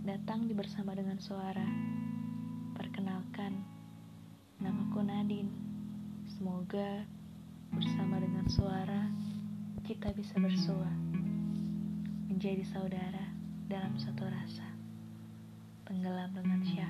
Selamat datang di Bersama Dengan Suara. Perkenalkan, namaku Nadine. Semoga bersama dengan suara kita bisa bersua, menjadi saudara dalam satu rasa, tenggelam dengan syah